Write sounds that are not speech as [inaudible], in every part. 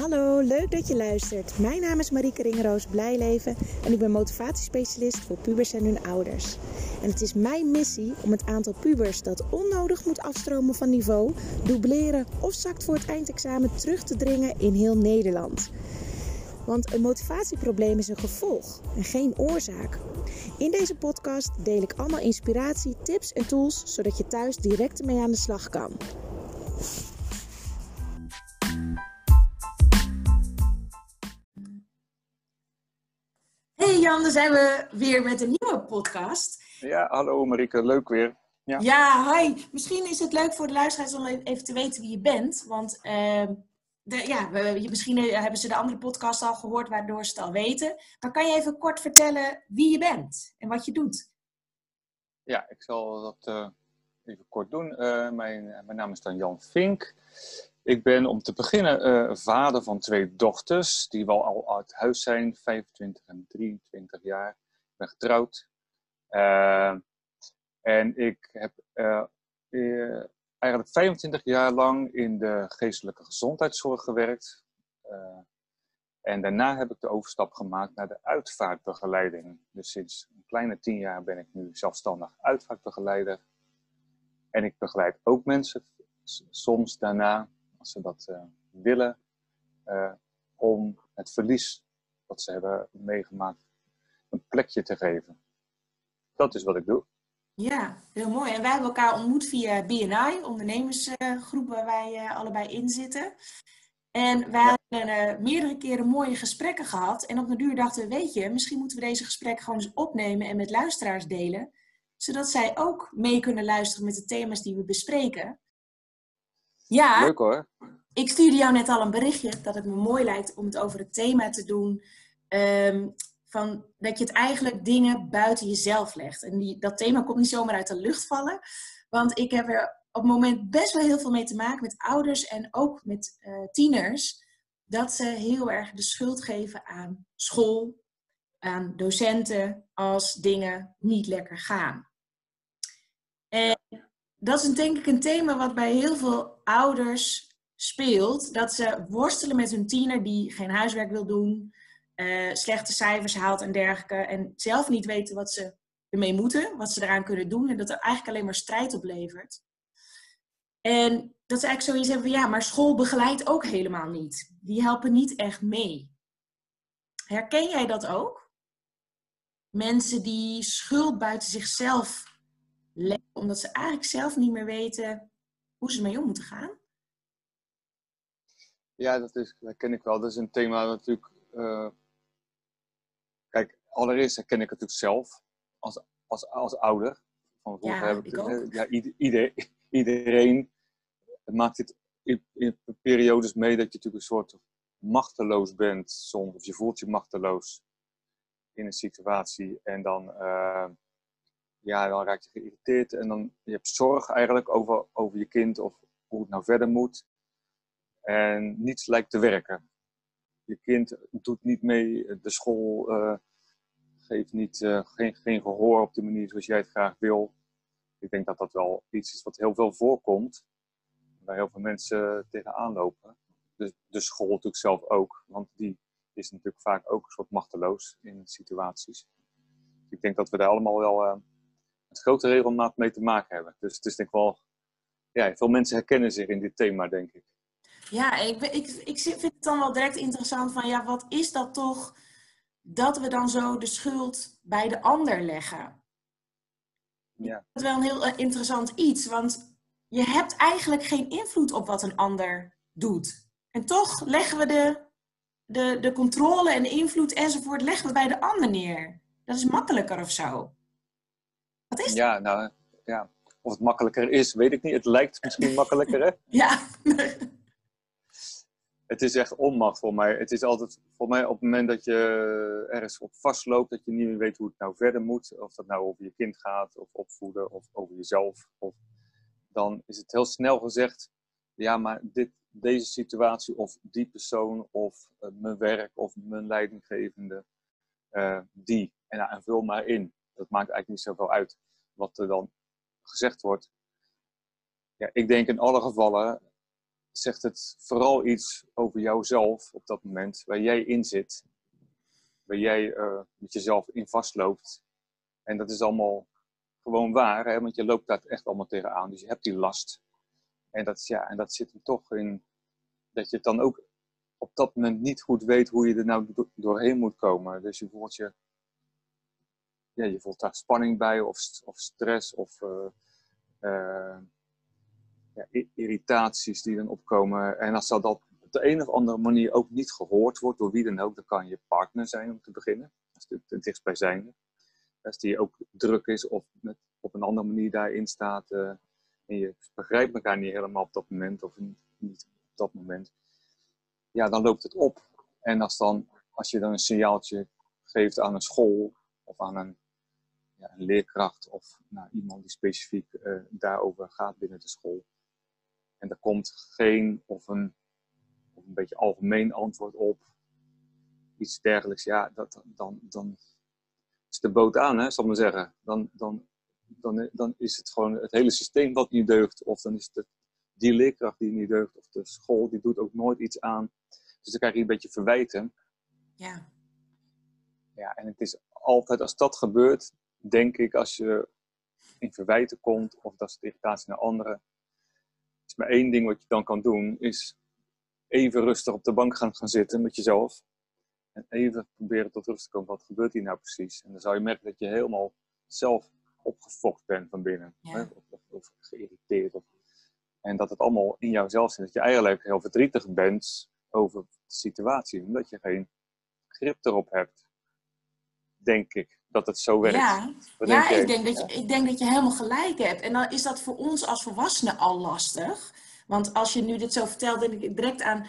Hallo, leuk dat je luistert. Mijn naam is Marieke Ringeroos Blijleven en ik ben motivatiespecialist voor pubers en hun ouders. En het is mijn missie om het aantal pubers dat onnodig moet afstromen van niveau, dubleren of zakt voor het eindexamen terug te dringen in heel Nederland. Want een motivatieprobleem is een gevolg en geen oorzaak. In deze podcast deel ik allemaal inspiratie, tips en tools zodat je thuis direct ermee aan de slag kan. Jan, dan zijn we weer met een nieuwe podcast. Ja, hallo Marieke, leuk weer. Ja. ja, hi. Misschien is het leuk voor de luisteraars om even te weten wie je bent. Want uh, de, ja, we, misschien eh, hebben ze de andere podcast al gehoord, waardoor ze het al weten. Maar kan je even kort vertellen wie je bent en wat je doet? Ja, ik zal dat uh, even kort doen. Uh, mijn, mijn naam is dan Jan Vink. Ik ben om te beginnen uh, vader van twee dochters, die wel al uit huis zijn, 25 en 23 jaar. Ik ben getrouwd. Uh, en ik heb uh, eigenlijk 25 jaar lang in de geestelijke gezondheidszorg gewerkt. en daarna heb ik de overstap gemaakt naar de uitvaartbegeleiding. Dus sinds een kleine tien jaar ben ik nu zelfstandig uitvaartbegeleider. En ik begeleid ook mensen soms daarna als ze dat uh, willen, uh, om het verlies wat ze hebben meegemaakt een plekje te geven. Dat is wat ik doe. Ja, heel mooi. En wij hebben elkaar ontmoet via BNI, ondernemersgroep waar wij uh, allebei in zitten. En wij hebben meerdere keren mooie gesprekken gehad. En op de duur dachten we, weet je, misschien moeten we deze gesprekken gewoon eens opnemen en met luisteraars delen. Zodat zij ook mee kunnen luisteren met de thema's die we bespreken. Ja. Leuk hoor. Ik stuurde jou net al een berichtje dat het me mooi lijkt om het over het thema te doen. Um, van dat je het eigenlijk dingen buiten jezelf legt. En die, dat thema komt niet zomaar uit de lucht vallen. Want ik heb er op het moment best wel heel veel mee te maken met ouders en ook met uh, tieners. Dat ze heel erg de schuld geven aan school, aan docenten, als dingen niet lekker gaan. En dat is denk ik een thema wat bij heel veel ouders speelt. Dat ze worstelen met hun tiener die geen huiswerk wil doen, uh, slechte cijfers haalt en dergelijke. En zelf niet weten wat ze ermee moeten, wat ze eraan kunnen doen. En dat er eigenlijk alleen maar strijd oplevert. En dat ze eigenlijk zoiets hebben van ja, maar school begeleidt ook helemaal niet. Die helpen niet echt mee. Herken jij dat ook? Mensen die schuld buiten zichzelf omdat ze eigenlijk zelf niet meer weten hoe ze ermee om moeten gaan? Ja, dat, is, dat ken ik wel. Dat is een thema natuurlijk. Uh, kijk, allereerst herken ik het natuurlijk zelf als, als, als ouder. Van ja, heb ik, ook. Ja, ieder, iedereen maakt dit in, in, periodes mee dat je natuurlijk een soort machteloos bent soms, of je voelt je machteloos in een situatie en dan uh, ja, dan raak je geïrriteerd en dan je hebt zorg eigenlijk over, over je kind of hoe het nou verder moet. En niets lijkt te werken. Je kind doet niet mee, de school uh, geeft niet, uh, geen, geen gehoor op de manier zoals jij het graag wil. Ik denk dat dat wel iets is wat heel veel voorkomt, waar heel veel mensen tegenaan lopen. De, de school natuurlijk zelf ook, want die is natuurlijk vaak ook een soort machteloos in situaties. Ik denk dat we daar allemaal wel uh, met grote regelmaat mee te maken hebben. Dus het is denk ik wel, ja, veel mensen herkennen zich in dit thema, denk ik. Ja, ik, ik, ik vind het dan wel direct interessant van, ja, wat is dat toch dat we dan zo de schuld bij de ander leggen? Ja. Dat is wel een heel eh, interessant iets, want je hebt eigenlijk geen invloed op wat een ander doet. En toch leggen we de, de, de controle en de invloed enzovoort leggen we bij de ander neer. Dat is makkelijker of zo. Wat is Ja, nou, ja. Of het makkelijker is, weet ik niet. Het lijkt misschien makkelijker, hè? [laughs] ja. [laughs] het is echt onmacht voor mij. Het is altijd voor mij op het moment dat je ergens op vastloopt, dat je niet meer weet hoe het nou verder moet. Of dat nou over je kind gaat, of opvoeden, of over jezelf. Of, dan is het heel snel gezegd, ja, maar dit, deze situatie, of die persoon, of uh, mijn werk, of mijn leidinggevende, uh, die. En, nou, en vul maar in dat maakt eigenlijk niet zoveel uit wat er dan gezegd wordt. Ja, ik denk in alle gevallen zegt het vooral iets over jouzelf op dat moment, waar jij in zit, waar jij uh, met jezelf in vastloopt. En dat is allemaal gewoon waar, hè? want je loopt daar echt allemaal tegenaan, dus je hebt die last. En dat, ja, en dat zit er toch in dat je het dan ook op dat moment niet goed weet hoe je er nou doorheen moet komen. Dus je voelt je, ja, je voelt daar spanning bij of, of stress of uh, uh, ja, irritaties die dan opkomen. En als dat op de een of andere manier ook niet gehoord wordt door wie dan ook, dan kan je partner zijn om te beginnen. Dat is het dichtstbijzijnde. Als die ook druk is of met, op een andere manier daarin staat. Uh, en je begrijpt elkaar niet helemaal op dat moment of niet op dat moment ja, dan loopt het op. En als, dan, als je dan een signaaltje geeft aan een school of aan een, ja, een leerkracht of nou, iemand die specifiek uh, daarover gaat binnen de school. En er komt geen of een, of een beetje algemeen antwoord op, iets dergelijks, ja, dat, dan, dan is de boot aan, hè, zal ik maar zeggen. Dan, dan, dan, dan is het gewoon het hele systeem wat niet deugt, of dan is het die leerkracht die niet deugt, of de school die doet ook nooit iets aan. Dus dan krijg je een beetje verwijten. Ja. Ja, en het is altijd als dat gebeurt, denk ik, als je in verwijten komt, of dat is de irritatie naar anderen, is maar één ding wat je dan kan doen, is even rustig op de bank gaan, gaan zitten met jezelf. En even proberen tot rust te komen. Wat gebeurt hier nou precies? En dan zou je merken dat je helemaal zelf opgefokt bent van binnen. Hè? Of, of, of, geïrriteerd. Of en dat het allemaal in jouzelf zit. Dat je eigenlijk heel verdrietig bent over de situatie. Omdat je geen grip erop hebt. Denk ik dat het zo werkt. Ja, ja ik, denk dat je, ik denk dat je helemaal gelijk hebt. En dan is dat voor ons als volwassenen al lastig. Want als je nu dit zo vertelt, denk ik direct aan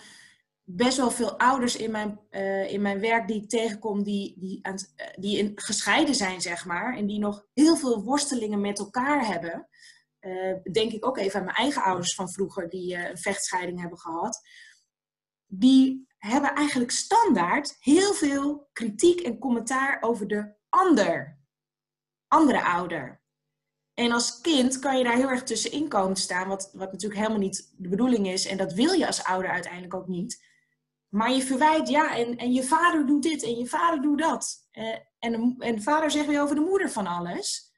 best wel veel ouders in mijn, uh, in mijn werk die ik tegenkom, die, die, aan, uh, die in, gescheiden zijn, zeg maar. En die nog heel veel worstelingen met elkaar hebben. Uh, denk ik ook even aan mijn eigen ouders van vroeger, die een vechtscheiding hebben gehad. Die hebben eigenlijk standaard heel veel kritiek en commentaar over de ander, andere ouder. En als kind kan je daar heel erg tussenin komen staan, wat, wat natuurlijk helemaal niet de bedoeling is. En dat wil je als ouder uiteindelijk ook niet. Maar je verwijt, ja, en, en je vader doet dit en je vader doet dat. Uh, en, en de vader zegt weer over de moeder van alles.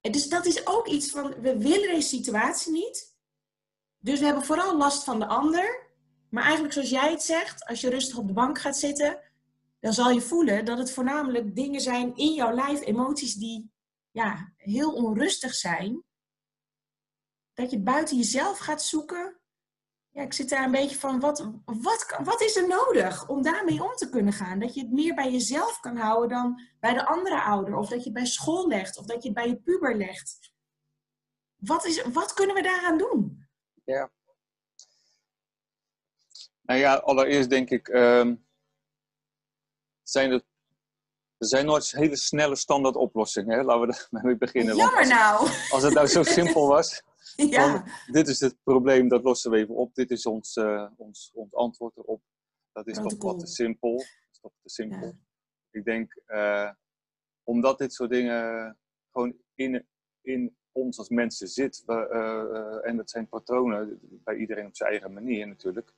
Dus dat is ook iets van, we willen deze situatie niet. Dus we hebben vooral last van de ander. Maar eigenlijk zoals jij het zegt, als je rustig op de bank gaat zitten, dan zal je voelen dat het voornamelijk dingen zijn in jouw lijf, emoties die ja, heel onrustig zijn. Dat je buiten jezelf gaat zoeken ja, ik zit daar een beetje van, wat, wat, wat is er nodig om daarmee om te kunnen gaan? Dat je het meer bij jezelf kan houden dan bij de andere ouder. Of dat je het bij school legt. Of dat je het bij je puber legt. Wat, is, wat kunnen we daaraan doen? Ja. Nou ja, allereerst denk ik, um, zijn er, er zijn nooit hele snelle standaard oplossingen. Hè? Laten we [laughs] daarmee beginnen. Jammer als, nou. Als het nou zo [laughs] simpel was. Ja. dit is het probleem, dat lossen we even op. Dit is ons, uh, ons, ons antwoord erop. Dat is toch wat te simpel. Dat is toch te simpel. Ja. Ik denk, uh, omdat dit soort dingen gewoon in, in ons als mensen zit. We, uh, en dat zijn patronen bij iedereen op zijn eigen manier natuurlijk.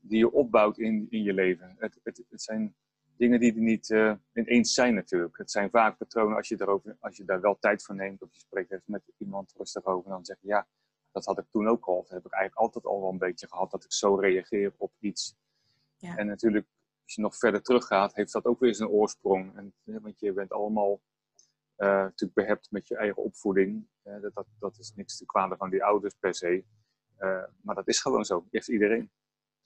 Die je opbouwt in, in je leven. Het, het, het zijn dingen die er niet uh, ineens zijn natuurlijk. Het zijn vaak patronen als je, erover, als je daar wel tijd voor neemt of je spreekt even met iemand rustig over, dan zeg je ja, dat had ik toen ook al. Dat heb ik eigenlijk altijd al wel een beetje gehad, dat ik zo reageer op iets. Ja. En natuurlijk, als je nog verder teruggaat, heeft dat ook weer zijn oorsprong. En, want je bent allemaal uh, natuurlijk behept met je eigen opvoeding. Uh, dat, dat, dat, is niks te kwaden van die ouders per se. maar dat is gewoon zo, heeft iedereen.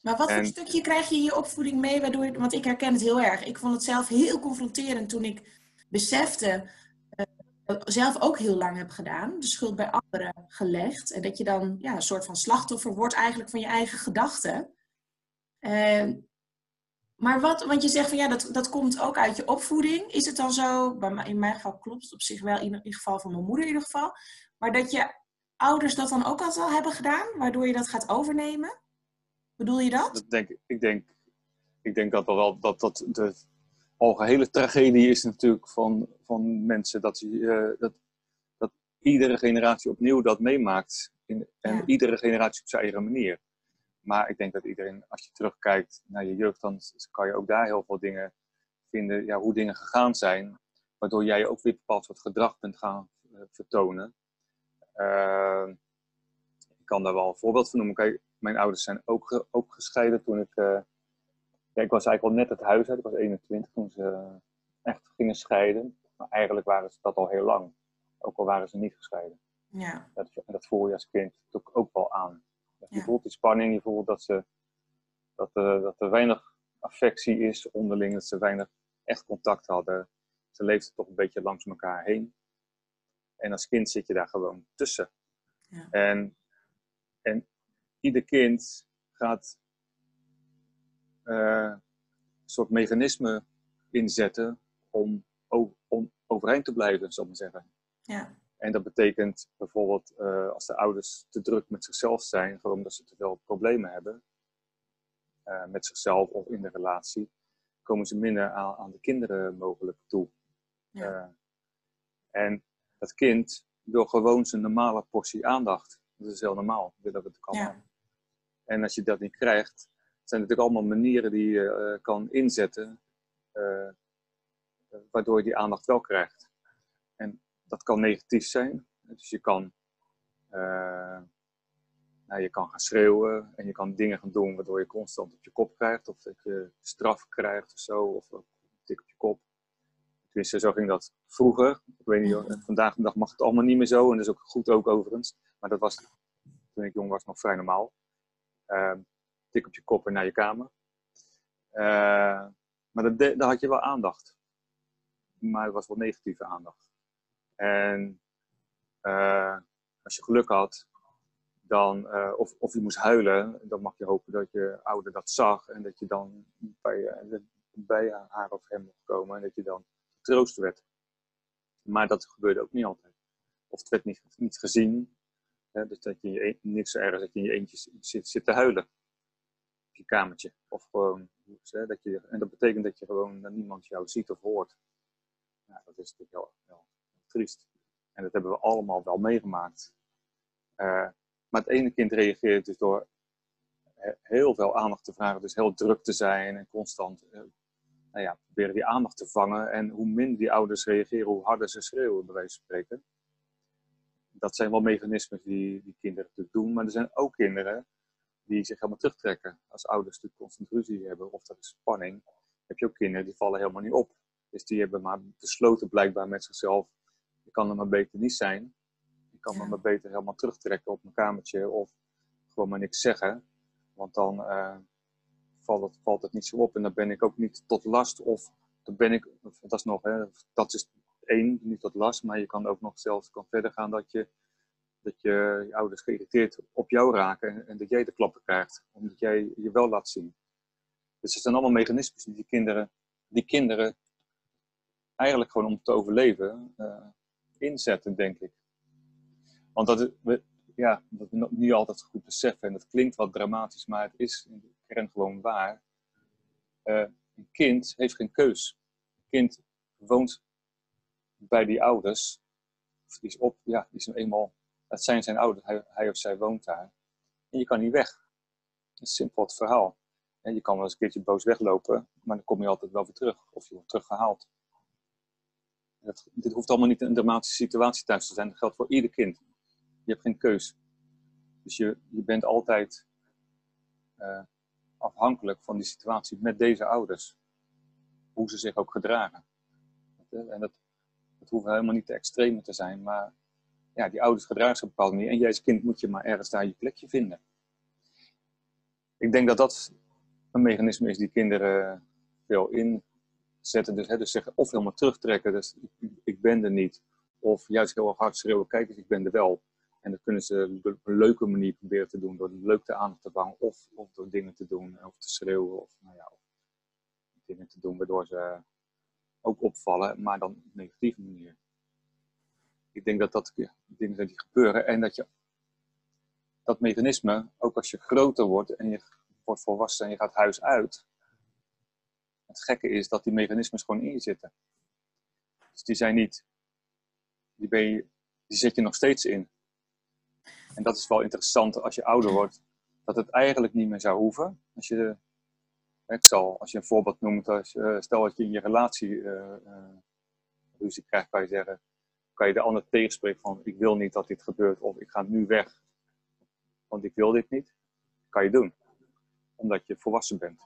Maar wat voor stukje krijg je in je opvoeding mee, waardoor je, want ik herken het heel erg. Ik vond het zelf heel confronterend toen ik besefte, uh, zelf ook heel lang heb gedaan, de schuld bij anderen gelegd. En dat je dan ja, een soort van slachtoffer wordt eigenlijk van je eigen gedachten. Uh, maar wat, want je zegt van ja, dat, dat komt ook uit je opvoeding. Is het dan zo, in mijn geval klopt het op zich wel, in ieder geval van mijn moeder in ieder geval. Maar dat je ouders dat dan ook al hebben gedaan, waardoor je dat gaat overnemen? Bedoel je dat? dat denk, ik, denk, ik denk dat wel dat, dat de algehele tragedie is natuurlijk van, van mensen dat, uh, dat, dat iedere generatie opnieuw dat meemaakt. In, en iedere generatie op zijn eigen manier. Maar ik denk dat iedereen, als je terugkijkt naar je jeugd, dan kan je ook daar heel veel dingen vinden, ja, hoe dingen gegaan zijn, waardoor jij ook weer bepaald soort gedrag bent gaan uh, vertonen. Uh, ik kan daar wel een voorbeeld van noemen. Kijk, mijn ouders zijn ook, ook gescheiden toen ik. Uh, ja, ik was eigenlijk al net het huis uit, ik was 21 toen ze echt gingen scheiden. Maar eigenlijk waren ze dat al heel lang, ook al waren ze niet gescheiden. Ja. Dat, dat voel je als kind natuurlijk ook wel aan. Je voelt die spanning, je voelt dat, ze, dat, er, dat er weinig affectie is onderling, dat ze weinig echt contact hadden. Ze leefden toch een beetje langs elkaar heen. En als kind zit je daar gewoon tussen. Ja. En, en ieder kind gaat uh, een soort mechanisme inzetten om, om overeind te blijven, zal ik maar zeggen. Ja. En dat betekent bijvoorbeeld uh, als de ouders te druk met zichzelf zijn, gewoon omdat ze te veel problemen hebben uh, met zichzelf of in de relatie, komen ze minder aan, aan de kinderen mogelijk toe. Ja. En dat kind wil gewoon zijn normale portie aandacht. Dat is heel normaal, willen we het allemaal. Ja. En als je dat niet krijgt, zijn er natuurlijk allemaal manieren die je kan inzetten, waardoor je die aandacht wel krijgt. En dat kan negatief zijn. Dus je kan, uh, nou, je kan gaan schreeuwen en je kan dingen gaan doen waardoor je constant op je kop krijgt. Of dat je straf krijgt of zo, of een tik op je kop. Tenminste, zo ging dat vroeger. Ik weet niet, vandaag de dag mag het allemaal niet meer zo. En dat is ook goed ook overigens. Maar dat was toen ik jong was nog vrij normaal. Uh, tik op je kop en naar je kamer. Uh, maar daar had je wel aandacht. Maar het was wel negatieve aandacht. En uh, als je geluk had, dan, uh, of, of je moest huilen, dan mag je hopen dat je ouder dat zag en dat je dan bij, bij haar of hem mocht komen en dat je dan getroost werd. Maar dat gebeurde ook niet altijd. Of het werd niet, niet gezien. Dus dat je, je niks zo dat je in je eentje zit, zit te huilen. Op je kamertje. Of gewoon, dat je, en dat betekent dat je gewoon dat niemand jou ziet of hoort. Dat is natuurlijk heel, triest. En dat hebben we allemaal wel meegemaakt. Uh, maar het ene kind reageert dus door heel veel aandacht te vragen, dus heel druk te zijn en constant uh, nou ja, proberen die aandacht te vangen. En hoe minder die ouders reageren, hoe harder ze schreeuwen, bij wijze van spreken. Dat zijn wel mechanismen die, die kinderen natuurlijk doen, maar er zijn ook kinderen die zich helemaal terugtrekken. Als ouders natuurlijk constant ruzie hebben of er is spanning, heb je ook kinderen die vallen helemaal niet op. Dus die hebben maar besloten blijkbaar met zichzelf ik kan er maar beter niet zijn. Ik kan me maar beter helemaal terugtrekken op mijn kamertje of gewoon maar niks zeggen. Want dan uh, valt, het, valt het niet zo op en dan ben ik ook niet tot last of dan ben ik, dat is nog, hè, dat is één, niet tot last, maar je kan ook nog zelfs kan verder gaan dat je, dat je, je ouders geïrriteerd op jou raken en, dat jij de klappen krijgt, omdat jij je wel laat zien. Dus het zijn allemaal mechanismes die, die kinderen, die kinderen eigenlijk gewoon om te overleven, uh, inzetten, denk ik. Want dat we, ja, dat we niet altijd goed beseffen, en dat klinkt wat dramatisch, maar het is in de kern gewoon waar. Uh, een kind heeft geen keus. Een kind woont bij die ouders. Of die is op, ja, die is nou eenmaal, dat zijn zijn ouders, hij, hij, of zij woont daar. En je kan niet weg. Dat is simpel het verhaal. En je kan wel eens een keertje boos weglopen, maar dan kom je altijd wel weer terug. Of je wordt teruggehaald dit hoeft allemaal niet een dramatische situatie thuis te zijn. Dat geldt voor ieder kind. Je hebt geen keus. Dus je, je bent altijd uh, afhankelijk van die situatie met deze ouders. Hoe ze zich ook gedragen. En dat, dat hoeft helemaal niet te extreme te zijn, maar ja, die ouders gedragen zich op een. En jij als kind moet je maar ergens daar je plekje vinden. Ik denk dat dat een mechanisme is die kinderen veel in zetten. Dus, hè, dus zeggen of helemaal terugtrekken, dus ik, ben er niet. Of juist heel hard schreeuwen, kijk eens, ik ben er wel. En dat kunnen ze op een leuke manier proberen te doen, door leuk de aandacht te vangen, of, of door dingen te doen, of te schreeuwen, of, nou ja, dingen te doen waardoor ze ook opvallen, maar dan op een negatieve manier. Ik denk dat dat dingen zijn die gebeuren en dat je dat mechanisme, ook als je groter wordt en je wordt volwassen en je gaat huis uit, het gekke is dat die mechanismes gewoon in je zitten. Dus die zijn niet, die, ben je, die zet je nog steeds in. En dat is wel interessant als je ouder wordt, dat het eigenlijk niet meer zou hoeven. Als je, ik als je een voorbeeld noemt, als je, stel dat je in je relatie uh, ruzie krijgt, kan je zeggen, kan je de ander tegenspreken van ik wil niet dat dit gebeurt of ik ga nu weg, want ik wil dit niet. kan je doen, omdat je volwassen bent.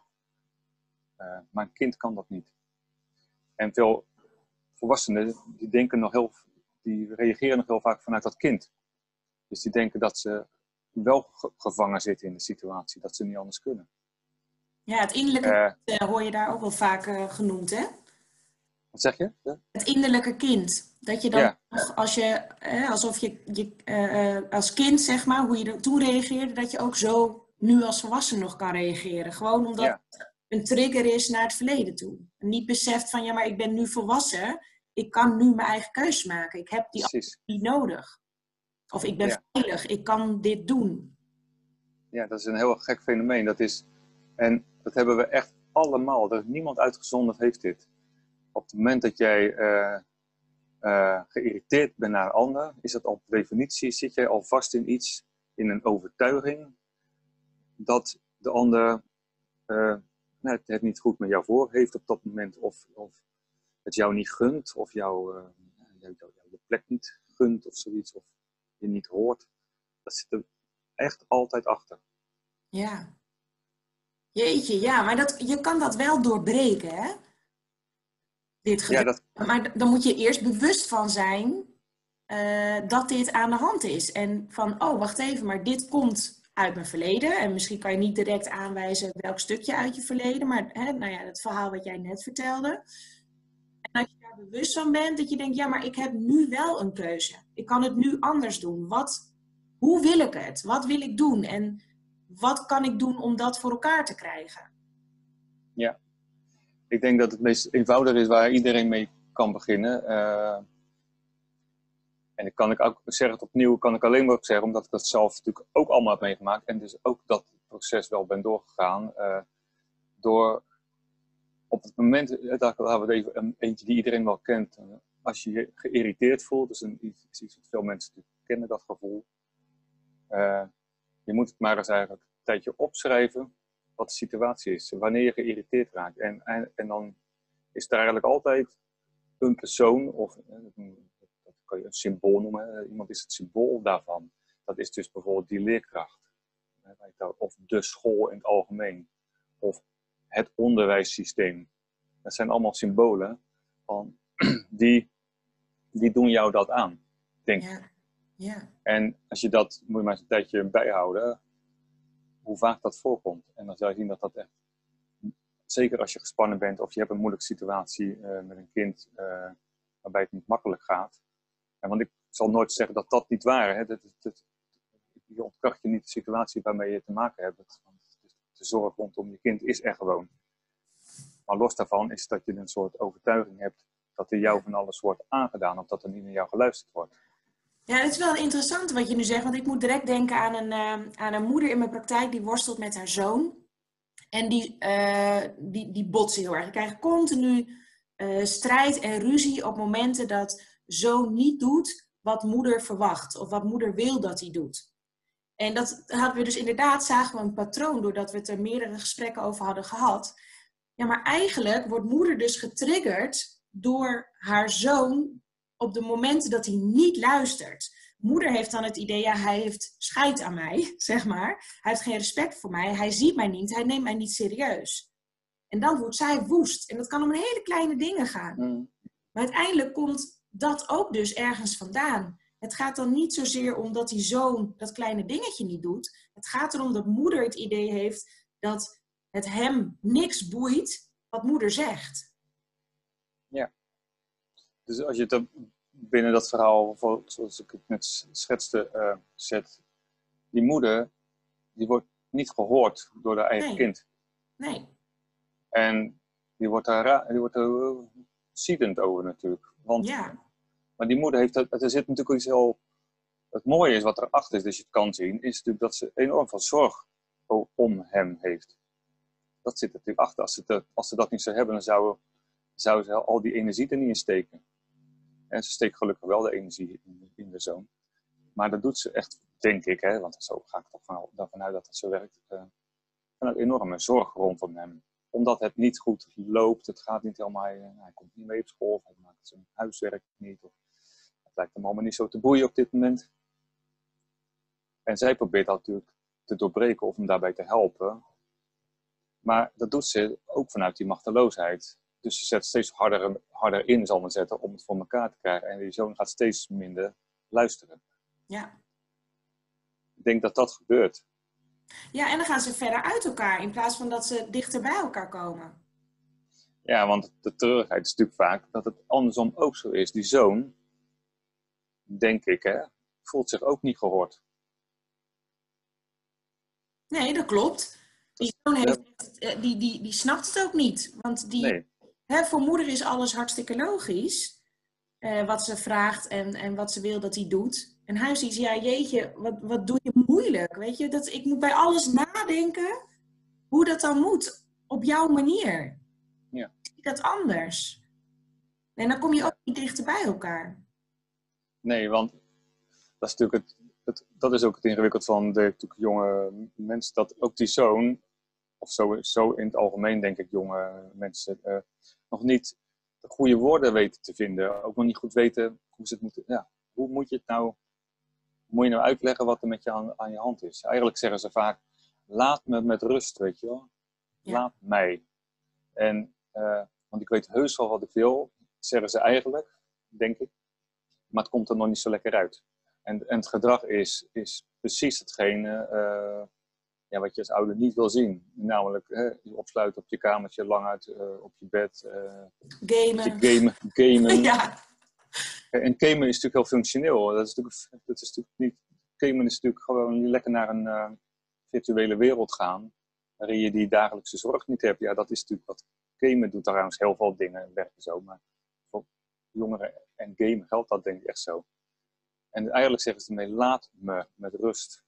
Maar een kind kan dat niet. En veel volwassenen die denken nog heel, die reageren nog heel vaak vanuit dat kind. Dus die denken dat ze wel gevangen zitten in de situatie, dat ze niet anders kunnen. Ja, het innerlijke uh, hoor je daar ook wel vaak uh, genoemd, hè? Wat zeg je? Het innerlijke kind. Dat je dan, als je, alsof je, je als kind, zeg maar, hoe je er toen reageerde, dat je ook zo nu als volwassen nog kan reageren. Gewoon omdat het een trigger is naar het verleden toe. Niet beseft van, ja, maar ik ben nu volwassen, ik kan nu mijn eigen keus maken. Ik heb die niet nodig. Of ik ben veilig, ik kan dit doen. Ja, dat is een heel gek fenomeen. Dat is, en dat hebben we echt allemaal. Er is niemand uitgezonderd heeft dit. Op het moment dat jij uh, uh, geïrriteerd bent naar een ander, is dat op definitie, zit jij al vast in iets, in een overtuiging, dat de ander uh, het niet goed met jou voor heeft op dat moment, of, of het jou niet gunt, of jou, jou de plek niet gunt, of zoiets. Of je niet hoort, dat zit er echt altijd achter. Ja. Jeetje, ja, maar dat, je kan dat wel doorbreken, hè? Dit ja, dat... Maar dan moet je eerst bewust van zijn uh, dat dit aan de hand is. En van, oh, wacht even, maar dit komt uit mijn verleden. En misschien kan je niet direct aanwijzen welk stukje uit je verleden, maar hè, nou ja, het verhaal wat jij net vertelde. En als je daar bewust van bent, dat je denkt, ja, maar ik heb nu wel een keuze. Ik kan het nu anders doen. Wat, hoe wil ik het? Wat wil ik doen? En wat kan ik doen om dat voor elkaar te krijgen? Ja, ik denk dat het meest eenvoudig is waar iedereen mee kan beginnen. Uh, en ik kan ik ook zeggen het opnieuw, kan ik alleen maar zeggen, omdat ik dat zelf natuurlijk ook allemaal heb meegemaakt. En dus ook dat proces wel ben doorgegaan. Uh, door op het moment, eh, hebben we even een, eentje die iedereen wel kent. Eh, als je je geïrriteerd voelt, dus een, iets wat veel mensen kennen, dat gevoel. Je moet het maar eens eigenlijk een tijdje opschrijven wat de situatie is. Wanneer je geïrriteerd raakt. En, en, en dan is er eigenlijk altijd een persoon, of dat kan je een symbool noemen. Iemand is het symbool daarvan. Dat is dus bijvoorbeeld die leerkracht. Of de school in het algemeen. Of het onderwijssysteem. Dat zijn allemaal symbolen van, [clears throat] die, die doen jou dat aan, denk ik. Ja. En als je dat, moet je maar eens een tijdje bijhouden, hoe vaak dat voorkomt. En dan zal je zien dat dat echt, zeker als je gespannen bent of je hebt een moeilijke situatie uh, met een kind uh, waarbij het niet makkelijk gaat. En want ik zal nooit zeggen dat dat niet waar is. Je ontkracht je niet de situatie waarmee je te maken hebt de zorg rondom je kind is er gewoon. Maar los daarvan is dat je een soort overtuiging hebt dat er jou van alles wordt aangedaan of dat er niet naar jou geluisterd wordt. Ja, het is wel interessant wat je nu zegt, want ik moet direct denken aan een, uh, aan een moeder in mijn praktijk die worstelt met haar zoon. En die, uh, die, die botsen heel erg. Die krijgen continu uh, strijd en ruzie op momenten dat zoon niet doet wat moeder verwacht of wat moeder wil dat hij doet. En dat hadden we dus inderdaad, zagen we een patroon doordat we het er meerdere gesprekken over hadden gehad. Ja, maar eigenlijk wordt moeder dus getriggerd door haar zoon op de momenten dat hij niet luistert. Moeder heeft dan het idee, ja, hij heeft scheid aan mij, [laughs] zeg maar. Hij heeft geen respect voor mij, hij ziet mij niet, hij neemt mij niet serieus. En dan wordt zij woest. En dat kan om hele kleine dingen gaan. Mm. Maar uiteindelijk komt dat ook dus ergens vandaan. Het gaat dan niet zozeer om dat die zoon dat kleine dingetje niet doet. Het gaat erom dat moeder het idee heeft dat het hem niks boeit wat moeder zegt. Ja. Dus als je het binnen dat verhaal, zoals ik het net schetste, uh, zet, die moeder, die wordt niet gehoord door haar eigen kind. Nee. En die wordt daar, die wordt er ziedend over natuurlijk. Want ja. Maar die moeder heeft, er zit natuurlijk iets heel, het mooie is wat erachter is, dus je het kan zien, is natuurlijk dat ze enorm veel zorg om hem heeft. Dat zit er natuurlijk achter. Als ze, als ze dat niet zou hebben, dan zou, zou ze al die energie er niet in steken. En ze steekt gelukkig wel de energie in, de zoon. Maar dat doet ze echt denk ik, hè, want zo ga ik toch van, vanuit dat het zo werkt, uh, een enorme zorg rondom hem. Omdat het niet goed loopt, het gaat niet helemaal, hij, hij komt niet mee op school, hij maakt zijn huiswerk niet. Of, het lijkt hem allemaal niet zo te boeien op dit moment. En zij probeert dat natuurlijk te doorbreken of hem daarbij te helpen. Maar dat doet ze ook vanuit die machteloosheid. Dus ze zet steeds harder, harder in, zal maar zetten, om het voor elkaar te krijgen. En die zoon gaat steeds minder luisteren. Ja. Ik denk dat dat gebeurt. Ja, en dan gaan ze verder uit elkaar in plaats van dat ze dichter bij elkaar komen. Ja, want de treurigheid is natuurlijk vaak dat het andersom ook zo is. Die zoon, denk ik, hè, voelt zich ook niet gehoord. Nee, dat klopt. Die zoon heeft, eh, die, die, die snapt het ook niet. Want die, hè, voor moeder is alles hartstikke logisch. Uh, wat ze vraagt en, en wat ze wil dat hij doet. En hij ziet, ja jeetje, wat, wat doe je moeilijk? Weet je, dat, ik moet bij alles nadenken hoe dat dan moet. Op jouw manier. Ja. Zie dat anders. En dan kom je ook niet dichter bij elkaar. Nee, want dat is natuurlijk het, het, dat is ook het ingewikkeld van de jonge mensen, dat ook die zoon, of zo, zo in het algemeen denk ik jonge mensen, uh, nog niet de goede woorden weten te vinden. Ook nog niet goed weten hoe ze het moeten, ja, hoe moet je het nou, moet je nou uitleggen wat er met je aan, aan je hand is. Eigenlijk zeggen ze vaak, laat me met rust, weet je wel. Laat mij. En, uh, want ik weet heus wel wat ik wil, zeggen ze eigenlijk, denk ik. Maar het komt er nog niet zo lekker uit. En, en het gedrag is, is precies hetgene uh, ja, wat je als ouder niet wil zien. Namelijk hè, je opsluiten op je kamertje, lang uit uh, op je bed. Uh, gamen. gamen. [laughs] gamen. ja. En gamen is natuurlijk heel functioneel. Dat is natuurlijk, dat is natuurlijk niet... Gamen is natuurlijk gewoon lekker naar een virtuele wereld gaan. Waarin je die dagelijkse zorg niet hebt. Ja, dat is natuurlijk wat gamen doet. Trouwens heel veel dingen werken zo. Maar voor jongeren en gamen geldt dat denk ik echt zo. En eigenlijk zeggen ze ermee, laat me met rust.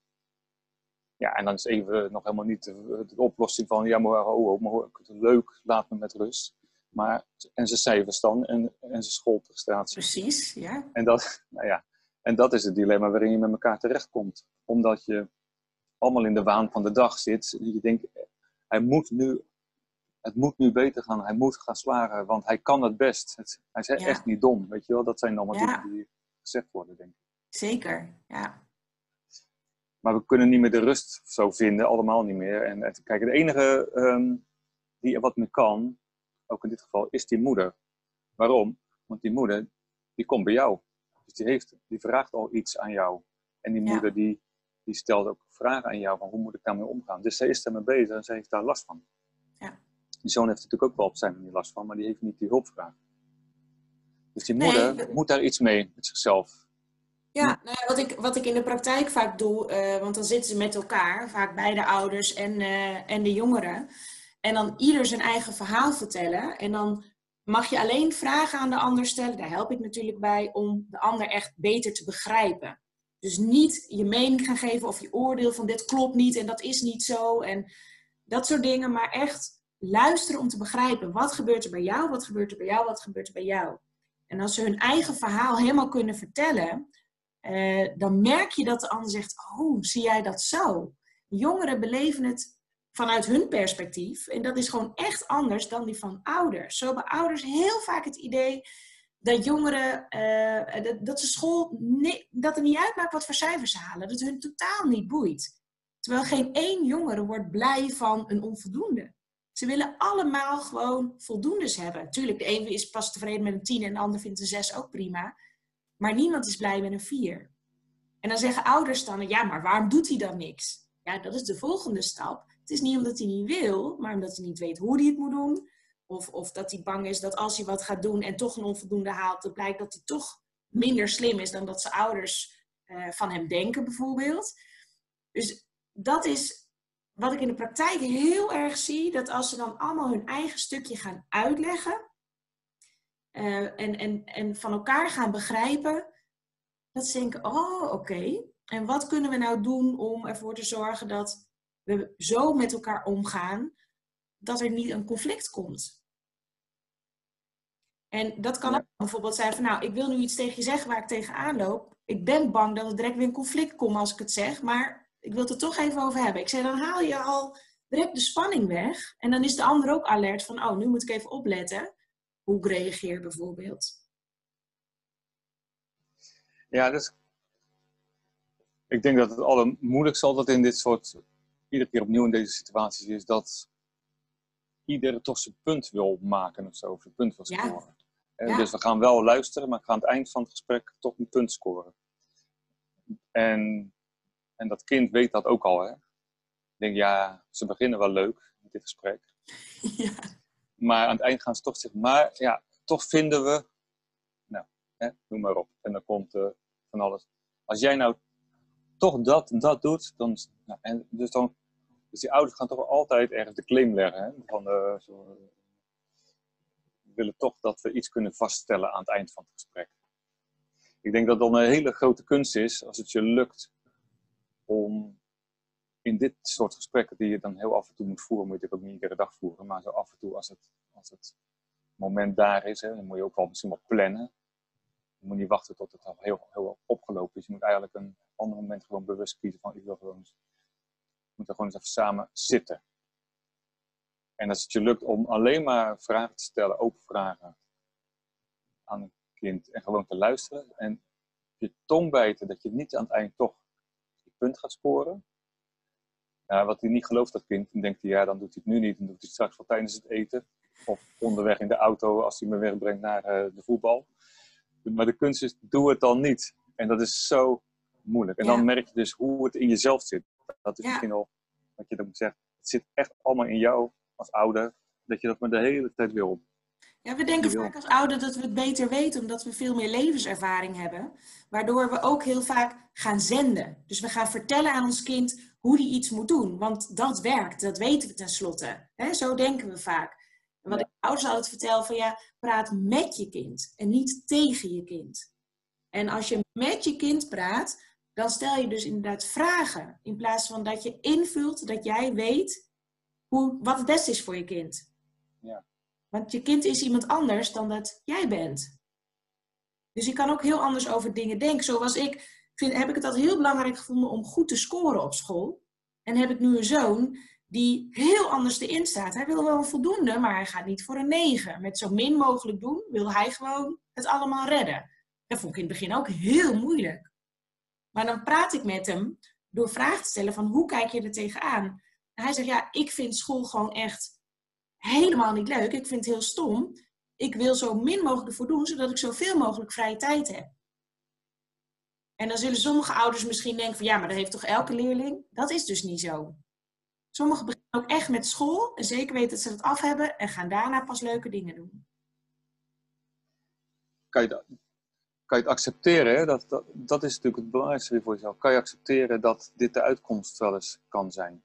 Ja, en dan is even nog helemaal niet de, de oplossing van, ja, maar, oh, oh, maar leuk, laat me met rust. Maar, en ze cijfers dan en, en ze schoolprestatie. Precies, ja. En dat, [laughs] nou ja. en dat is het dilemma waarin je met elkaar terechtkomt. Omdat je allemaal in de waan van de dag zit. Je denkt, hij moet nu, het moet nu beter gaan. Hij moet gaan slagen, want hij kan het best. Het, hij is echt niet dom, weet je wel. Dat zijn allemaal ja. dingen die gezegd worden, denk ik. Zeker, ja. Maar we kunnen niet meer de rust zo vinden, allemaal niet meer. En kijk, het enige um, die wat meer kan, ook in dit geval, is die moeder. Waarom? Want die moeder, die komt bij jou. Dus die, heeft, die vraagt al iets aan jou. En die moeder, die, die stelt ook vragen aan jou van hoe moet ik daarmee omgaan. Dus zij is daarmee bezig en zij heeft daar last van. Ja. Die zoon heeft natuurlijk ook wel op zijn manier last van, maar die heeft niet die hulpvraag. Dus die moeder nee, moet daar iets mee met zichzelf. Ja, nou ja, wat, ik, wat ik in de praktijk vaak doe, uh, want dan zitten ze met elkaar, vaak beide ouders en, uh, en de jongeren. En dan ieder zijn eigen verhaal vertellen. En dan mag je alleen vragen aan de ander stellen, daar help ik natuurlijk bij, om de ander echt beter te begrijpen. Dus niet je mening gaan geven of je oordeel van dit klopt niet en dat is niet zo en dat soort dingen, maar echt luisteren om te begrijpen. Wat gebeurt er bij jou, wat gebeurt er bij jou, wat gebeurt er bij jou? En als ze hun eigen verhaal helemaal kunnen vertellen, uh, dan merk je dat de ander zegt: Oh, zie jij dat zo? Jongeren beleven het vanuit hun perspectief. En dat is gewoon echt anders dan die van ouders. Zo hebben ouders heel vaak het idee dat jongeren, uh, dat, ze school, dat het niet uitmaakt wat voor cijfers ze halen. Dat het hun totaal niet boeit. Terwijl geen één jongere wordt blij van een onvoldoende. Ze willen allemaal gewoon voldoendes hebben. Tuurlijk, de ene is pas tevreden met een tien en de ander vindt een zes ook prima. Maar niemand is blij met een vier. En dan zeggen ouders dan, ja, maar waarom doet hij dan niks? Ja, dat is de volgende stap. Het is niet omdat hij niet wil, maar omdat hij niet weet hoe hij het moet doen. Of, of dat hij bang is dat als hij wat gaat doen en toch een onvoldoende haalt, dat blijkt dat hij toch minder slim is dan dat zijn ouders uh, van hem denken, bijvoorbeeld. Dus dat is wat ik in de praktijk heel erg zie, dat als ze dan allemaal hun eigen stukje gaan uitleggen, uh, en, en, en van elkaar gaan begrijpen, dat ze denken, oh oké, en wat kunnen we nou doen om ervoor te zorgen dat we zo met elkaar omgaan, dat er niet een conflict komt. En dat kan ook bijvoorbeeld zijn van, nou, ik wil nu iets tegen je zeggen waar ik tegenaan loop. ik ben bang dat er direct weer een conflict komt als ik het zeg, maar ik wil het er toch even over hebben. Ik zei, dan haal je al direct de spanning weg. En dan is de ander ook alert van, oh, nu moet ik even opletten hoe ik reageer bijvoorbeeld. Ja, dus ik denk dat het allermoeilijkste altijd in dit soort, iedere keer opnieuw in deze situaties is dat iedereen toch zijn punt wil maken of zo, zijn punt wil scoren. Ja. Dus we gaan wel luisteren, maar ik ga aan het eind van het gesprek toch een punt scoren. En, en dat kind weet dat ook al. Hè? Ik denk, ja, ze beginnen wel leuk met dit gesprek. [laughs] Ja. Maar aan het eind gaan ze toch zeggen, maar ja, toch vinden we, nou, hè, noem maar op. En dan komt van alles. Als jij nou toch dat en dat doet, dan, nou, en dus dan, dus die ouders gaan toch altijd ergens de claim leggen. Hè? Van, uh, zo, we willen toch dat we iets kunnen vaststellen aan het eind van het gesprek. Ik denk dat dan een hele grote kunst is als het je lukt om in dit soort gesprekken die je dan heel af en toe moet voeren, moet je het ook niet iedere dag voeren, maar zo af en toe als het, als het moment daar is, hè, dan moet je ook wel misschien wel plannen. Je moet niet wachten tot het al heel, heel opgelopen is. Je moet eigenlijk een ander moment gewoon bewust kiezen van ik wil gewoon eens, we moeten gewoon eens even samen zitten. En als het je lukt om alleen maar vragen te stellen, open vragen aan een kind en gewoon te luisteren en je tong bijten dat je niet aan het eind toch je punt gaat scoren, ja, wat hij niet gelooft, dat kind, dan denkt hij, ja, dan doet hij het nu niet. Dan doet hij het straks wel tijdens het eten. Of onderweg in de auto als hij me wegbrengt naar uh, de voetbal. Maar de kunst is, doe het dan niet. En dat is zo moeilijk. En dan merk je dus hoe het in jezelf zit. Dat is misschien al wat je dan moet zeggen. Het zit echt allemaal in jou als ouder. Dat je dat maar de hele tijd wil. Ja, we denken vaak als ouder dat we het beter weten, omdat we veel meer levenservaring hebben. Waardoor we ook heel vaak gaan zenden. Dus we gaan vertellen aan ons kind hoe die iets moet doen. Want dat werkt, dat weten we tenslotte. He, zo denken we vaak. En wat ik ouders altijd vertel, van ja, praat met je kind en niet tegen je kind. En als je met je kind praat, dan stel je dus inderdaad vragen. In plaats van dat je invult dat jij weet hoe, wat het beste is voor je kind. Ja. Want je kind is iemand anders dan dat jij bent. Dus je kan ook heel anders over dingen denken. Zoals ik vind, heb ik het altijd heel belangrijk gevonden om goed te scoren op school. En heb ik nu een zoon die heel anders erin staat. Hij wil wel een voldoende, maar hij gaat niet voor een 9. Met zo min mogelijk doen, wil hij gewoon het allemaal redden. Dat vond ik in het begin ook heel moeilijk. Maar dan praat ik met hem door vragen te stellen van hoe kijk je er tegenaan? En hij zegt, ja, ik vind school gewoon echt helemaal niet leuk. Ik vind het heel stom. Ik wil zo min mogelijk ervoor doen, zodat ik zoveel mogelijk vrije tijd heb. En dan zullen sommige ouders misschien denken van ja, maar dat heeft toch elke leerling? Dat is dus niet zo. Sommigen beginnen ook echt met school en zeker weten dat ze het af hebben en gaan daarna pas leuke dingen doen. Kan je, dat, kan je het accepteren? Dat, dat, dat is natuurlijk het belangrijkste voor jezelf. Kan je accepteren dat dit de uitkomst wel eens kan zijn?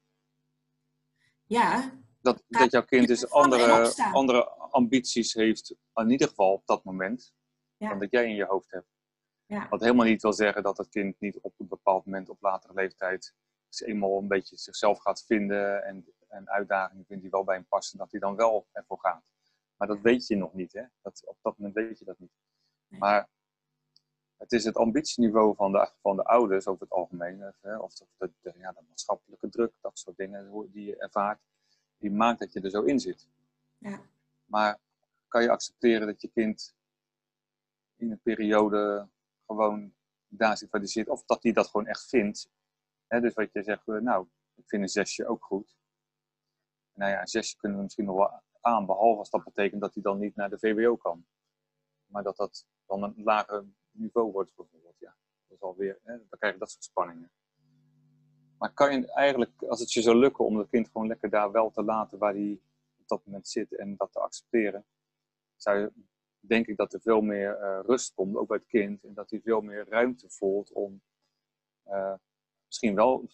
Ja. Dat, dat jouw kind dus andere, andere ambities heeft, in ieder geval op dat moment, dan dat jij in je hoofd hebt. Ja. Wat helemaal niet wil zeggen dat het kind niet op een bepaald moment op latere leeftijd eenmaal een beetje zichzelf gaat vinden en, en uitdagingen vindt die wel bij hem passen, dat hij dan wel ervoor gaat. Maar dat weet je nog niet, hè? Dat, op dat moment weet je dat niet. Maar het is het ambitieniveau van de, van de ouders over het algemeen, hè? of de, de, ja, de maatschappelijke druk, dat soort dingen die je ervaart, die maakt dat je er zo in zit. Ja. Maar kan je accepteren dat je kind in een periode gewoon daar zit. Of dat hij dat gewoon echt vindt. dus wat je zegt, eh, nou, ik vind een zesje ook goed. Nou ja, een zesje kunnen we misschien nog wel aan, behalve als dat betekent dat hij dan niet naar de VWO kan. Maar dat dat dan een lager niveau wordt bijvoorbeeld. Ja, dat is alweer, hè, dan krijg je dat soort spanningen. Maar kan je eigenlijk, als het je zou lukken om het kind gewoon lekker daar wel te laten waar hij op dat moment zit en dat te accepteren, zou je denk ik dat er veel meer uh, rust komt, ook bij het kind. En dat hij veel meer ruimte voelt om uh, misschien wel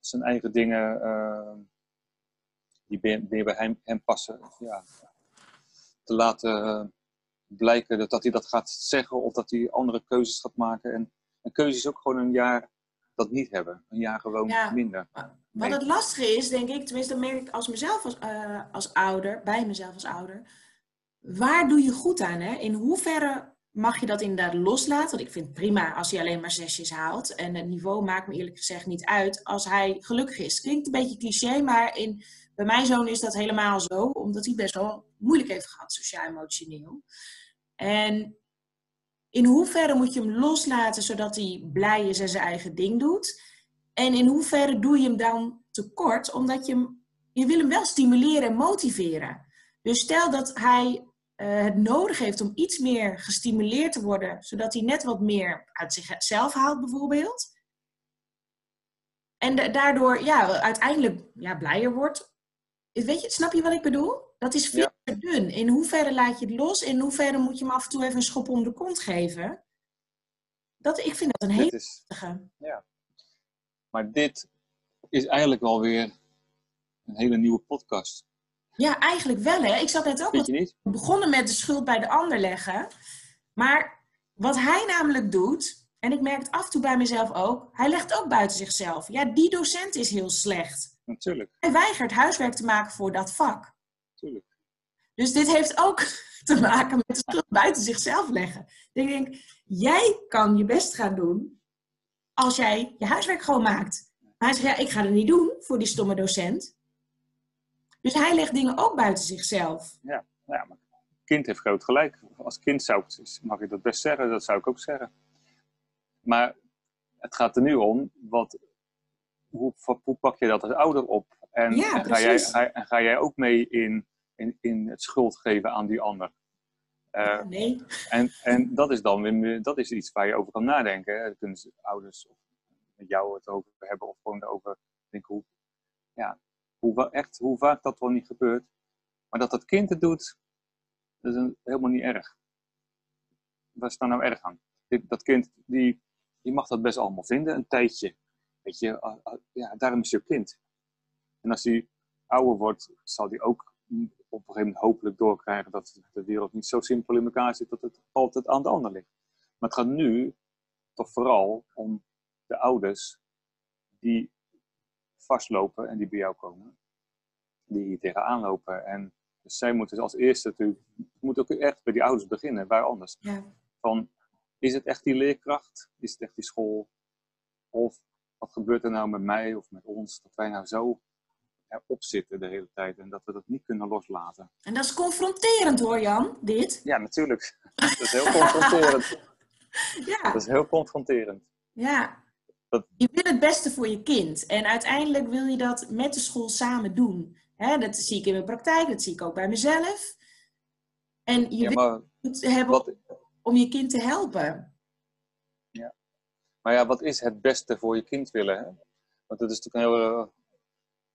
zijn eigen dingen uh, die meer bij hem, hem passen, ja, te laten blijken dat, dat hij dat gaat zeggen of dat hij andere keuzes gaat maken. En een keuze is ook gewoon een jaar dat niet hebben. Een jaar gewoon ja, minder. Wat het lastige is, denk ik, tenminste dat merk ik als mezelf als, als ouder, bij mezelf als ouder waar doe je goed aan? Hè? In hoeverre mag je dat inderdaad loslaten. Want ik vind het prima als hij alleen maar zesjes haalt. En het niveau maakt me eerlijk gezegd niet uit als hij gelukkig is. Klinkt een beetje cliché, maar in, bij mijn zoon is dat helemaal zo. Omdat hij best wel moeilijk heeft gehad, sociaal-emotioneel. En in hoeverre moet je hem loslaten zodat hij blij is en zijn eigen ding doet? En in hoeverre doe je hem dan tekort, omdat je hem, je wil hem wel stimuleren en motiveren. Dus stel dat hij uh, het nodig heeft om iets meer gestimuleerd te worden, zodat hij net wat meer uit zichzelf haalt, bijvoorbeeld. En daardoor ja, uiteindelijk ja, blijer wordt. Weet je, snap je wat ik bedoel? Dat is veel te dun. In hoeverre laat je het los? In hoeverre moet je hem af en toe even een schop om de kont geven? Dat, ik vind dat een hele is, Ja. Maar dit is eigenlijk wel weer een hele nieuwe podcast. Ja, eigenlijk wel hè. Ik zat net ook niet? begonnen met de schuld bij de ander leggen. Maar wat hij namelijk doet, en ik merk het af en toe bij mezelf ook, hij legt ook buiten zichzelf. Ja, die docent is heel slecht. Natuurlijk. Hij weigert huiswerk te maken voor dat vak. Natuurlijk. Dus dit heeft ook te maken met de schuld buiten zichzelf leggen. Ik denk, jij kan je best gaan doen als jij je huiswerk gewoon maakt. Maar hij zegt, ja, ik ga het niet doen voor die stomme docent. Dus hij legt dingen ook buiten zichzelf. Ja, ja maar kind heeft groot gelijk. Als kind zou ik, mag ik dat best zeggen, dat zou ik ook zeggen. Maar het gaat er nu om, wat, hoe, hoe pak je dat als ouder op? En, en ga, jij, en ga jij ook mee in, in, in het schuld geven aan die ander? Uh, nee. En, en dat is dan weer, dat is iets waar je over kan nadenken. Daar kunnen ouders of met jou het over hebben of gewoon over denken hoe, ja, hoe, echt, hoe vaak dat wel niet gebeurt. Maar dat dat kind het doet, dat is helemaal niet erg. Wat is daar nou erg aan? Dat kind, die, die mag dat best allemaal vinden, een tijdje. Weet je, ja, daarom is je kind. En als hij ouder wordt, zal hij ook op een gegeven moment hopelijk doorkrijgen dat de wereld niet zo simpel in elkaar zit dat het altijd aan de ander ligt. Maar het gaat nu toch vooral om de ouders die vastlopen en die bij jou komen, die hier tegenaan lopen. En dus zij moeten als eerste natuurlijk, moet ook echt bij die ouders beginnen, waar anders. Ja. Van, is het echt die leerkracht? Is het echt die school? Of wat gebeurt er nou met mij of met ons, dat wij nou zo erop zitten de hele tijd en dat we dat niet kunnen loslaten. En dat is confronterend hoor Jan, dit. Ja, natuurlijk. [laughs] dat is heel confronterend. [laughs] ja. Dat is heel confronterend. Ja, je wil het beste voor je kind. En uiteindelijk wil je dat met de school samen doen. dat zie ik in mijn praktijk, dat zie ik ook bij mezelf. En je wil het hebben om je kind te helpen. Ja. Maar ja, wat is het beste voor je kind willen? Hè? Want dat is natuurlijk een heel...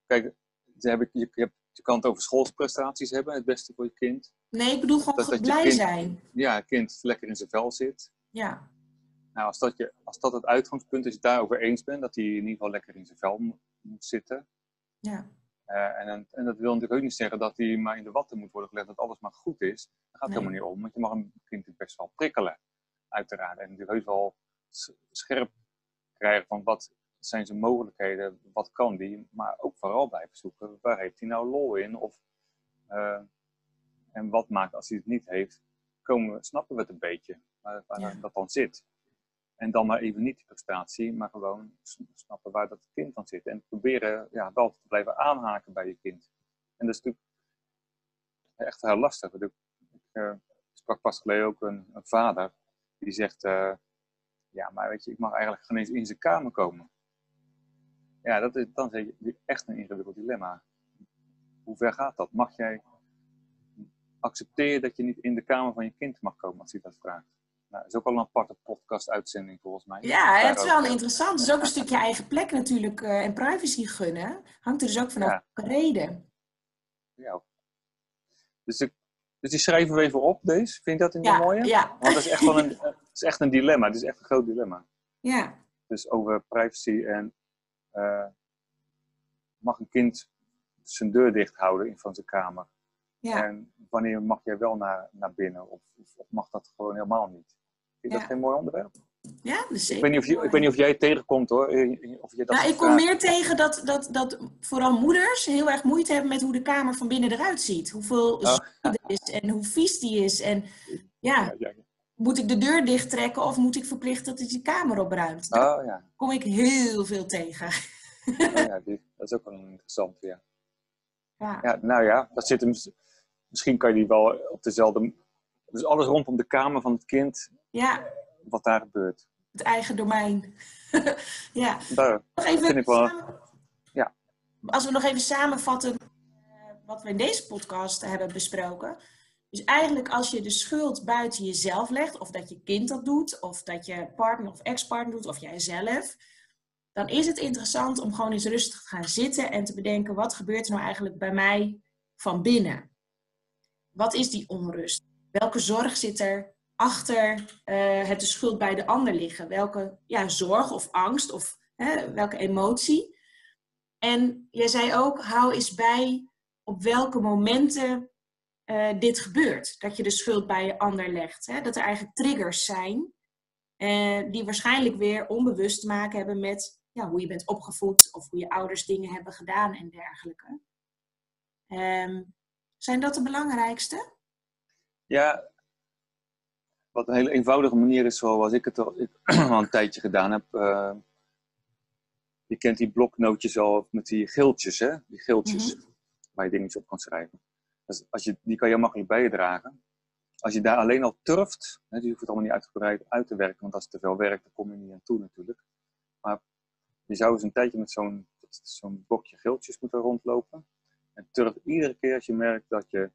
Kijk, je, je, je kan het over schoolprestaties hebben, het beste voor je kind. Nee, ik bedoel gewoon dat, blij zijn. Ja, het kind lekker in zijn vel zit. Ja. Nou, als dat, je, als dat het uitgangspunt is, je daarover eens bent, dat hij in ieder geval lekker in zijn vel moet zitten. Ja. Uh, en, en, dat wil natuurlijk ook niet zeggen dat hij maar in de watten moet worden gelegd, dat alles maar goed is. Daar gaat het helemaal niet om, want je mag een kind best wel prikkelen, uiteraard. En natuurlijk heus wel scherp krijgen van wat zijn zijn mogelijkheden, wat kan die, maar ook vooral blijven zoeken, waar heeft hij nou lol in? Of, uh, en wat maakt als hij het niet heeft, komen, snappen we het een beetje, waar, waar dat dan zit. En dan maar even niet die prestatie, maar gewoon snappen waar dat kind dan zit. En proberen ja, wel te blijven aanhaken bij je kind. En dat is natuurlijk echt heel lastig. Ik, uh, sprak pas geleden ook een, een vader die zegt: uh, Ja, maar weet je, ik mag eigenlijk geen eens in zijn kamer komen. Ja, dat is, dan zeg je echt een ingewikkeld dilemma. Hoe ver gaat dat? Mag jij accepteren dat je niet in de kamer van je kind mag komen als hij dat vraagt? Nou, is ook al een aparte podcast-uitzending volgens mij. Ja, het is wel interessant. Het is ook een stukje eigen plek natuurlijk uh, en privacy gunnen. Hangt er dus ook vanaf ja. reden. Ja. Dus, ik, dus die schrijven we even op, deze. Vind je dat een ja, mooie? Ja. Want dat is echt wel een, het is echt een dilemma. Het is echt een groot dilemma. Ja. Dus over privacy en... Uh, mag een kind zijn deur dicht houden in van zijn kamer? Ja. En wanneer mag jij wel naar, naar binnen? Of, of mag dat gewoon helemaal niet? Vind je dat geen mooi onderwerp? Ja, dus ik weet, niet of je, ik weet niet of jij het tegenkomt hoor. Of je dat nou, ik kom meer tegen dat, dat, dat vooral moeders heel erg moeite hebben met hoe de kamer van binnen eruit ziet. Hoeveel oh. er is en hoe vies die is. En ja, moet ik de deur dicht trekken of moet ik verplicht dat hij de kamer opruimt? Daar Oh ja, kom ik heel veel tegen. oh, ja [laughs] die, dat is ook wel een interessante, ja. Ja, ja. Nou ja, dat zit hem, misschien kan je die wel op dezelfde... Dus alles rondom de kamer van het kind, ja wat daar gebeurt. het eigen domein. [laughs] ja. Daar, Nog even vind ik wel- samen- ja. Als we nog even samenvatten eh, wat we in deze podcast hebben besproken. Dus eigenlijk als je de schuld buiten jezelf legt, of dat je kind dat doet, of dat je partner of ex-partner doet, of jijzelf, dan is het interessant om gewoon eens rustig te gaan zitten en te bedenken, wat gebeurt er nou eigenlijk bij mij van binnen? Wat is die onrust? Welke zorg zit er achter eh, het de schuld bij de ander liggen? Welke ja, zorg of angst of hè, welke emotie? En jij zei ook, hou eens bij op welke momenten eh, dit gebeurt. Dat je de schuld bij je ander legt. Hè? Dat er eigenlijk triggers zijn eh, die waarschijnlijk weer onbewust te maken hebben met ja, hoe je bent opgevoed of hoe je ouders dingen hebben gedaan en dergelijke. Ehm, zijn dat de belangrijkste? Ja, wat een hele eenvoudige manier is, zoals ik het al, ik, [clears throat] al een tijdje gedaan heb. eh, je kent die bloknootjes al met die geeltjes, hè? Die geeltjes waar je dingetjes op kan schrijven. Dus als je, die kan je makkelijk bij je dragen. Als je daar alleen al turft, hè, dus je hoeft het allemaal niet uitgebreid uit te werken, want als het te veel werkt, dan kom je niet aan toe natuurlijk. Maar je zou eens een tijdje met zo'n zo'n blokje geeltjes moeten rondlopen. En turf iedere keer als je merkt dat je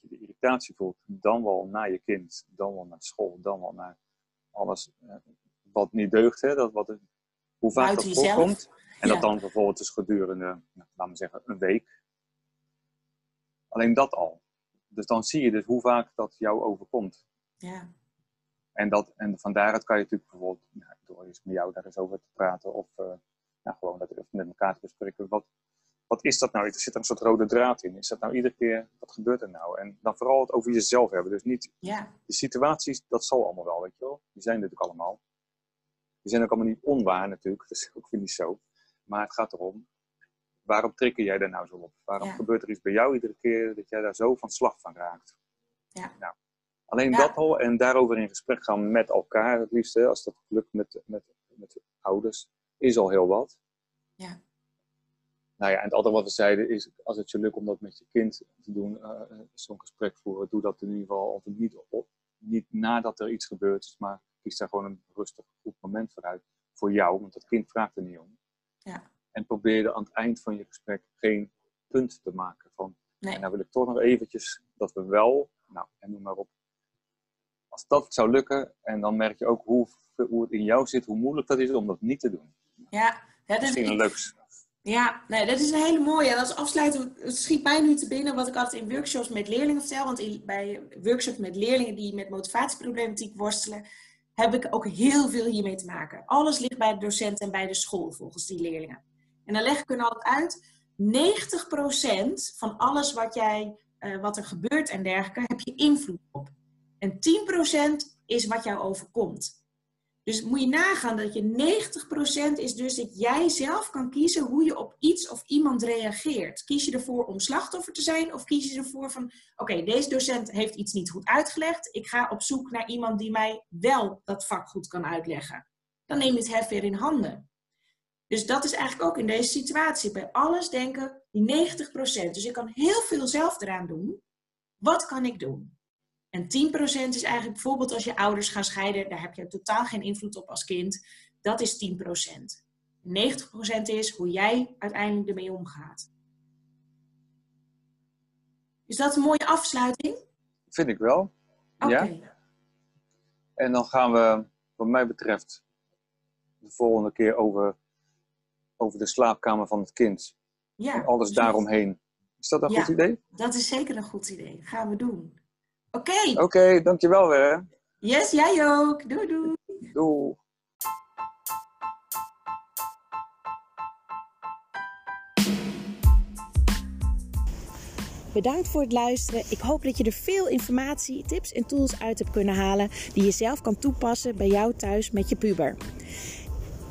dat je de irritatie voelt, dan wel naar je kind, dan wel naar school, dan wel naar alles eh, wat niet deugt, hè, dat, wat, hoe vaak dat jezelf. voorkomt. En Ja. dat dan bijvoorbeeld dus gedurende, nou, laten we zeggen, een week. Alleen dat al. Dus dan zie je dus hoe vaak dat jou overkomt. Ja, En, dat, en van daaruit kan je natuurlijk bijvoorbeeld, nou, door eens met jou daar eens over te praten, of eh, nou, gewoon dat even met elkaar te bespreken. Wat, wat is dat nou? Er zit een soort rode draad in. Is dat nou iedere keer, wat gebeurt er nou? En dan vooral het over jezelf hebben. Dus niet ja, de situaties, dat zal allemaal wel, weet je wel. Die zijn natuurlijk allemaal. Die zijn ook allemaal niet onwaar natuurlijk, dat is ook weer niet zo. Maar het gaat erom, waarom trigger jij daar nou zo op? Waarom Ja. gebeurt er iets bij jou iedere keer dat jij daar zo van slag van raakt? Ja. Nou, alleen Ja. dat al en daarover in gesprek gaan met elkaar het liefst, hè, als dat lukt met, met, met de ouders, is al heel wat. Ja. Nou ja, en het andere wat we zeiden is, als het je lukt om dat met je kind te doen, eh, zo'n gesprek voeren, doe dat in ieder geval altijd niet, op, niet nadat er iets gebeurd is, maar kies daar gewoon een rustig, goed moment voor uit. Voor jou, want dat kind vraagt er niet om. Ja. En probeer er aan het eind van je gesprek geen punt te maken van, nee, en nou wil ik toch nog eventjes dat we wel, nou, en noem maar op. Als dat zou lukken, en dan merk je ook hoe, hoe het in jou zit, hoe moeilijk dat is om dat niet te doen. ja. ja dat, Misschien een leuk. Ja, nee, dat is een hele mooie. En als afsluiting, het schiet mij nu te binnen wat ik altijd in workshops met leerlingen vertel. Want bij workshops met leerlingen die met motivatieproblematiek worstelen, heb ik ook heel veel hiermee te maken. Alles ligt bij de docent en bij de school volgens die leerlingen. En dan leg ik hun altijd uit, 90% van alles wat, jij, eh, wat er gebeurt en dergelijke, heb je invloed op. En 10% is wat jou overkomt. Dus moet je nagaan dat je 90% is dus dat jij zelf kan kiezen hoe je op iets of iemand reageert. Kies je ervoor om slachtoffer te zijn of kies je ervoor van, oké, deze docent heeft iets niet goed uitgelegd. Ik ga op zoek naar iemand die mij wel dat vak goed kan uitleggen. Dan neem je het hef weer in handen. Dus dat is eigenlijk ook in deze situatie. Bij alles denken die 90%. Dus ik kan heel veel zelf eraan doen. Wat kan ik doen? En 10% is eigenlijk bijvoorbeeld als je ouders gaan scheiden, daar heb je totaal geen invloed op als kind. Dat is 10%. 90% is hoe jij uiteindelijk ermee omgaat. Is dat een mooie afsluiting? Vind ik wel. Ja. En dan gaan we, wat mij betreft, de volgende keer over, over de slaapkamer van het kind. Ja, en alles precies. daaromheen. Is dat een Ja. goed idee? Dat is zeker een goed idee. Gaan we doen. Oké. Oké, dankjewel weer. Yes, jij ook. Doei doei. Doei. Bedankt voor het luisteren. Ik hoop dat je er veel informatie, tips en tools uit hebt kunnen halen die je zelf kan toepassen bij jou thuis met je puber.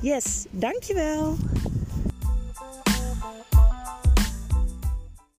Yes, dankjewel!